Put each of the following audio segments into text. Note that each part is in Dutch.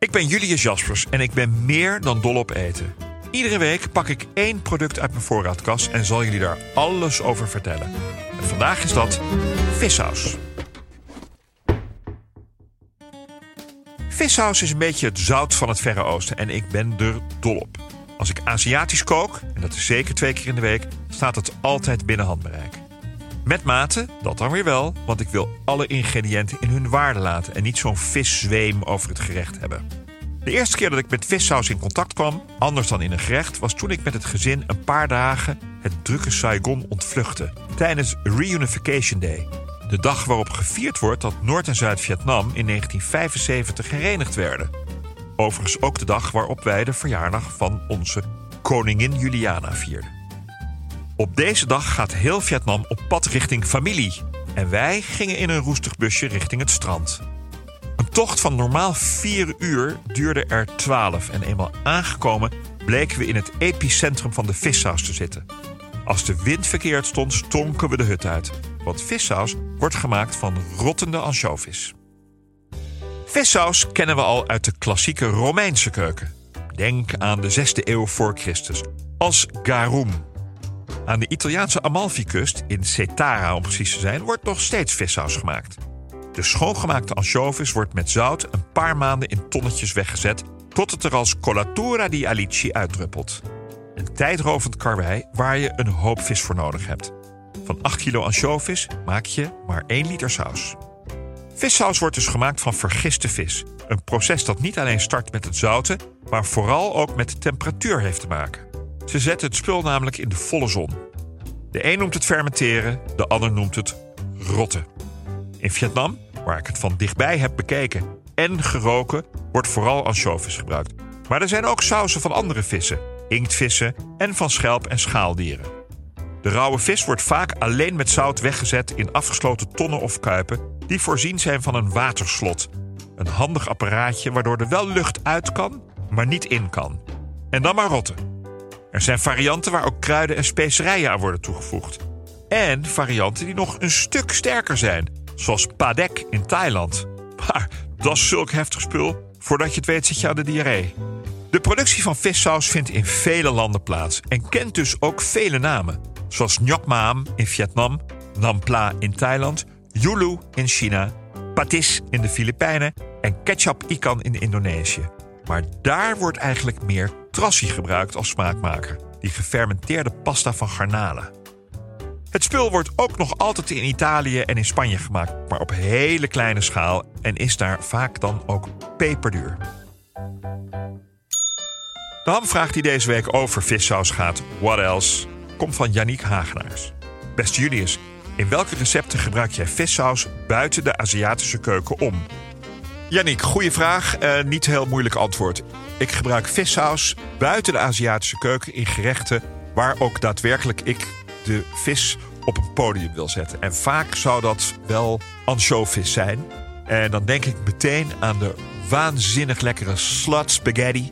Ik ben Julius Jaspers en ik ben meer dan dol op eten. Iedere week pak ik één product uit mijn voorraadkast en zal jullie daar alles over vertellen. En vandaag is dat vissaus. Vissaus is een beetje het zout van het Verre Oosten en ik ben er dol op. Als ik Aziatisch kook, en dat is zeker twee keer in de week, staat het altijd binnen handbereik. Met mate, dat dan weer wel, want ik wil alle ingrediënten in hun waarde laten en niet zo'n viszweem over het gerecht hebben. De eerste keer dat ik met vissaus in contact kwam, anders dan in een gerecht, was toen ik met het gezin een paar dagen het drukke Saigon ontvluchtte tijdens Reunification Day. De dag waarop gevierd wordt dat Noord- en Zuid-Vietnam in 1975 herenigd werden. Overigens ook de dag waarop wij de verjaardag van onze koningin Juliana vierden. Op deze dag gaat heel Vietnam op pad richting familie. En wij gingen in een roestig busje richting het strand. Een tocht van normaal 4 uur duurde er 12 en eenmaal aangekomen bleken we in het epicentrum van de vissaus te zitten. Als de wind verkeerd stond, stonken we de hut uit. Want vissaus wordt gemaakt van rottende ansjovis. Vissaus kennen we al uit de klassieke Romeinse keuken. Denk aan de 6e eeuw voor Christus, als garum. Aan de Italiaanse Amalfi-kust, in Cetara om precies te zijn, wordt nog steeds vissaus gemaakt. De schoongemaakte ansjovis wordt met zout een paar maanden in tonnetjes weggezet tot het er als colatura di alici uitdruppelt. Een tijdrovend karwei waar je een hoop vis voor nodig hebt. Van 8 kilo ansjovis maak je maar 1 liter saus. Vissaus wordt dus gemaakt van vergiste vis. Een proces dat niet alleen start met het zouten, maar vooral ook met de temperatuur heeft te maken. Ze zetten het spul namelijk in de volle zon. De een noemt het fermenteren, de ander noemt het rotten. In Vietnam, waar ik het van dichtbij heb bekeken en geroken, wordt vooral ansjovis gebruikt. Maar er zijn ook sausen van andere vissen, inktvissen en van schelp- en schaaldieren. De rauwe vis wordt vaak alleen met zout weggezet in afgesloten tonnen of kuipen die voorzien zijn van een waterslot. Een handig apparaatje waardoor er wel lucht uit kan, maar niet in kan. En dan maar rotten. Er zijn varianten waar ook kruiden en specerijen aan worden toegevoegd. En varianten die nog een stuk sterker zijn, zoals padek in Thailand. Maar dat is zulk heftig spul, voordat je het weet zit je aan de diarree. De productie van vissaus vindt in vele landen plaats en kent dus ook vele namen. Zoals Nhok Maam in Vietnam, Nam Pla in Thailand, Yulu in China, Patis in de Filipijnen en ketchup ikan in Indonesië. Maar daar wordt eigenlijk meer trassi gebruikt als smaakmaker, die gefermenteerde pasta van garnalen. Het spul wordt ook nog altijd in Italië en in Spanje gemaakt, maar op hele kleine schaal en is daar vaak dan ook peperduur. De hamvraag die deze week over vissaus gaat, what else, komt van Yannick Hagenaars. Beste Julius, in welke recepten gebruik jij vissaus buiten de Aziatische keuken om? Yannick, goede vraag. Uh, niet heel moeilijk antwoord. Ik gebruik vissaus buiten de Aziatische keuken in gerechten waar ook daadwerkelijk ik de vis op een podium wil zetten. En vaak zou dat wel ansjovis zijn. En dan denk ik meteen aan de waanzinnig lekkere slut spaghetti.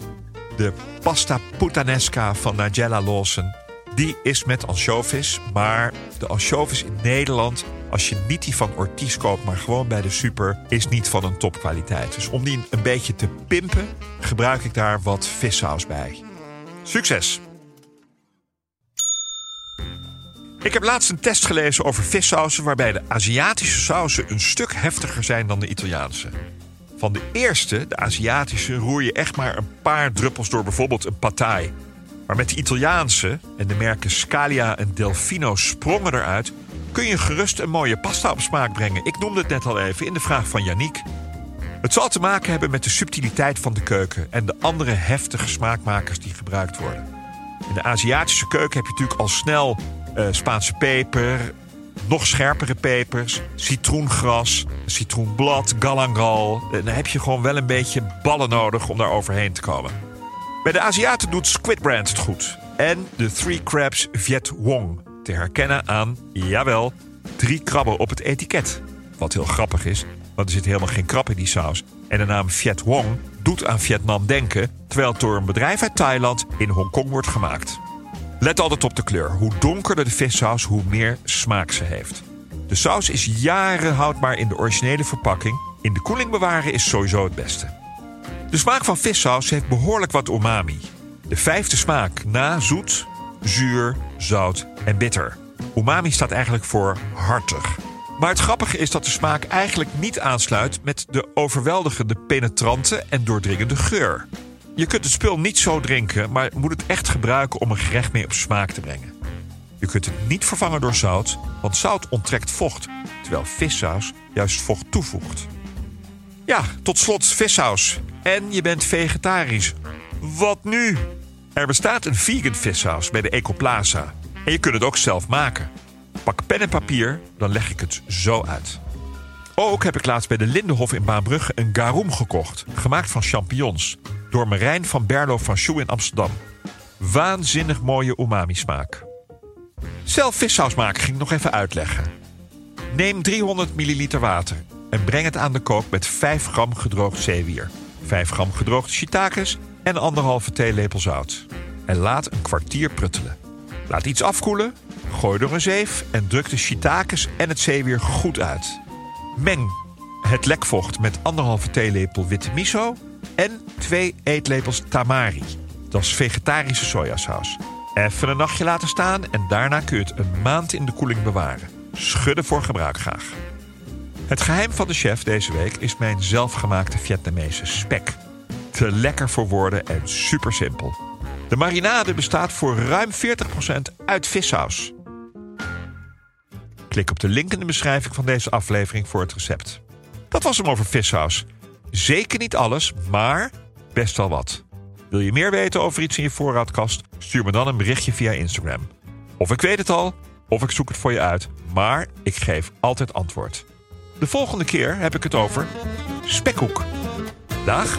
De pasta puttanesca van Nigella Lawson. Die is met ansjovis. Maar de ansjovis in Nederland, als je niet die van Ortiz koopt, maar gewoon bij de super, is niet van een topkwaliteit. Dus om die een beetje te pimpen, gebruik ik daar wat vissaus bij. Succes! Ik heb laatst een test gelezen over vissausen waarbij de Aziatische sausen een stuk heftiger zijn dan de Italiaanse. Van de eerste, de Aziatische, roer je echt maar een paar druppels door bijvoorbeeld een patai. Maar met de Italiaanse en de merken Scalia en Delfino sprongen eruit, kun je gerust een mooie pasta op smaak brengen. Ik noemde het net al even in de vraag van Yannick. Het zal te maken hebben met de subtiliteit van de keuken en de andere heftige smaakmakers die gebruikt worden. In de Aziatische keuken heb je natuurlijk al snel uh, Spaanse peper, nog scherpere pepers, citroengras, citroenblad, galangal. En dan heb je gewoon wel een beetje ballen nodig om daar overheen te komen. Bij de Aziaten doet Squid Brand het goed. En de Three Crabs Viet Wong. Te herkennen aan, jawel, drie krabben op het etiket. Wat heel grappig is, want er zit helemaal geen krab in die saus. En de naam Viet Wong doet aan Vietnam denken, terwijl het door een bedrijf uit Thailand in Hongkong wordt gemaakt. Let altijd op de kleur. Hoe donkerder de vissaus, hoe meer smaak ze heeft. De saus is jaren houdbaar in de originele verpakking. In de koeling bewaren is sowieso het beste. De smaak van vissaus heeft behoorlijk wat umami. De vijfde smaak na zoet, zuur, zout en bitter. Umami staat eigenlijk voor hartig. Maar het grappige is dat de smaak eigenlijk niet aansluit met de overweldigende, penetrante en doordringende geur. Je kunt het spul niet zo drinken, maar moet het echt gebruiken om een gerecht mee op smaak te brengen. Je kunt het niet vervangen door zout, want zout onttrekt vocht, terwijl vissaus juist vocht toevoegt. Ja, tot slot vissaus. En je bent vegetarisch. Wat nu? Er bestaat een vegan vissaus bij de Ecoplaza. En je kunt het ook zelf maken. Pak pen en papier, dan leg ik het zo uit. Ook heb ik laatst bij de Lindenhof in Baanbrugge een garum gekocht, gemaakt van champignons door Marijn van Berlo van Schoe in Amsterdam. Waanzinnig mooie umami-smaak. Zelf vissaus maken ging nog even uitleggen. Neem 300 milliliter water en breng het aan de kook met 5 gram gedroogd zeewier, 5 gram gedroogde shiitakes en anderhalve theelepel zout. En laat een kwartier pruttelen. Laat iets afkoelen, gooi door een zeef en druk de shiitakes en het zeewier goed uit. Meng het lekvocht met anderhalve theelepel witte miso en twee eetlepels tamari. Dat is vegetarische sojasaus. Even een nachtje laten staan en daarna kun je het een maand in de koeling bewaren. Schudden voor gebruik graag. Het geheim van de chef deze week is mijn zelfgemaakte Vietnamese spek. Te lekker voor woorden en super simpel. De marinade bestaat voor ruim 40% uit vissaus. Klik op de link in de beschrijving van deze aflevering voor het recept. Dat was hem over vissaus. Zeker niet alles, maar best wel wat. Wil je meer weten over iets in je voorraadkast? Stuur me dan een berichtje via Instagram. Of ik weet het al, of ik zoek het voor je uit, maar ik geef altijd antwoord. De volgende keer heb ik het over spekhoek. Dag.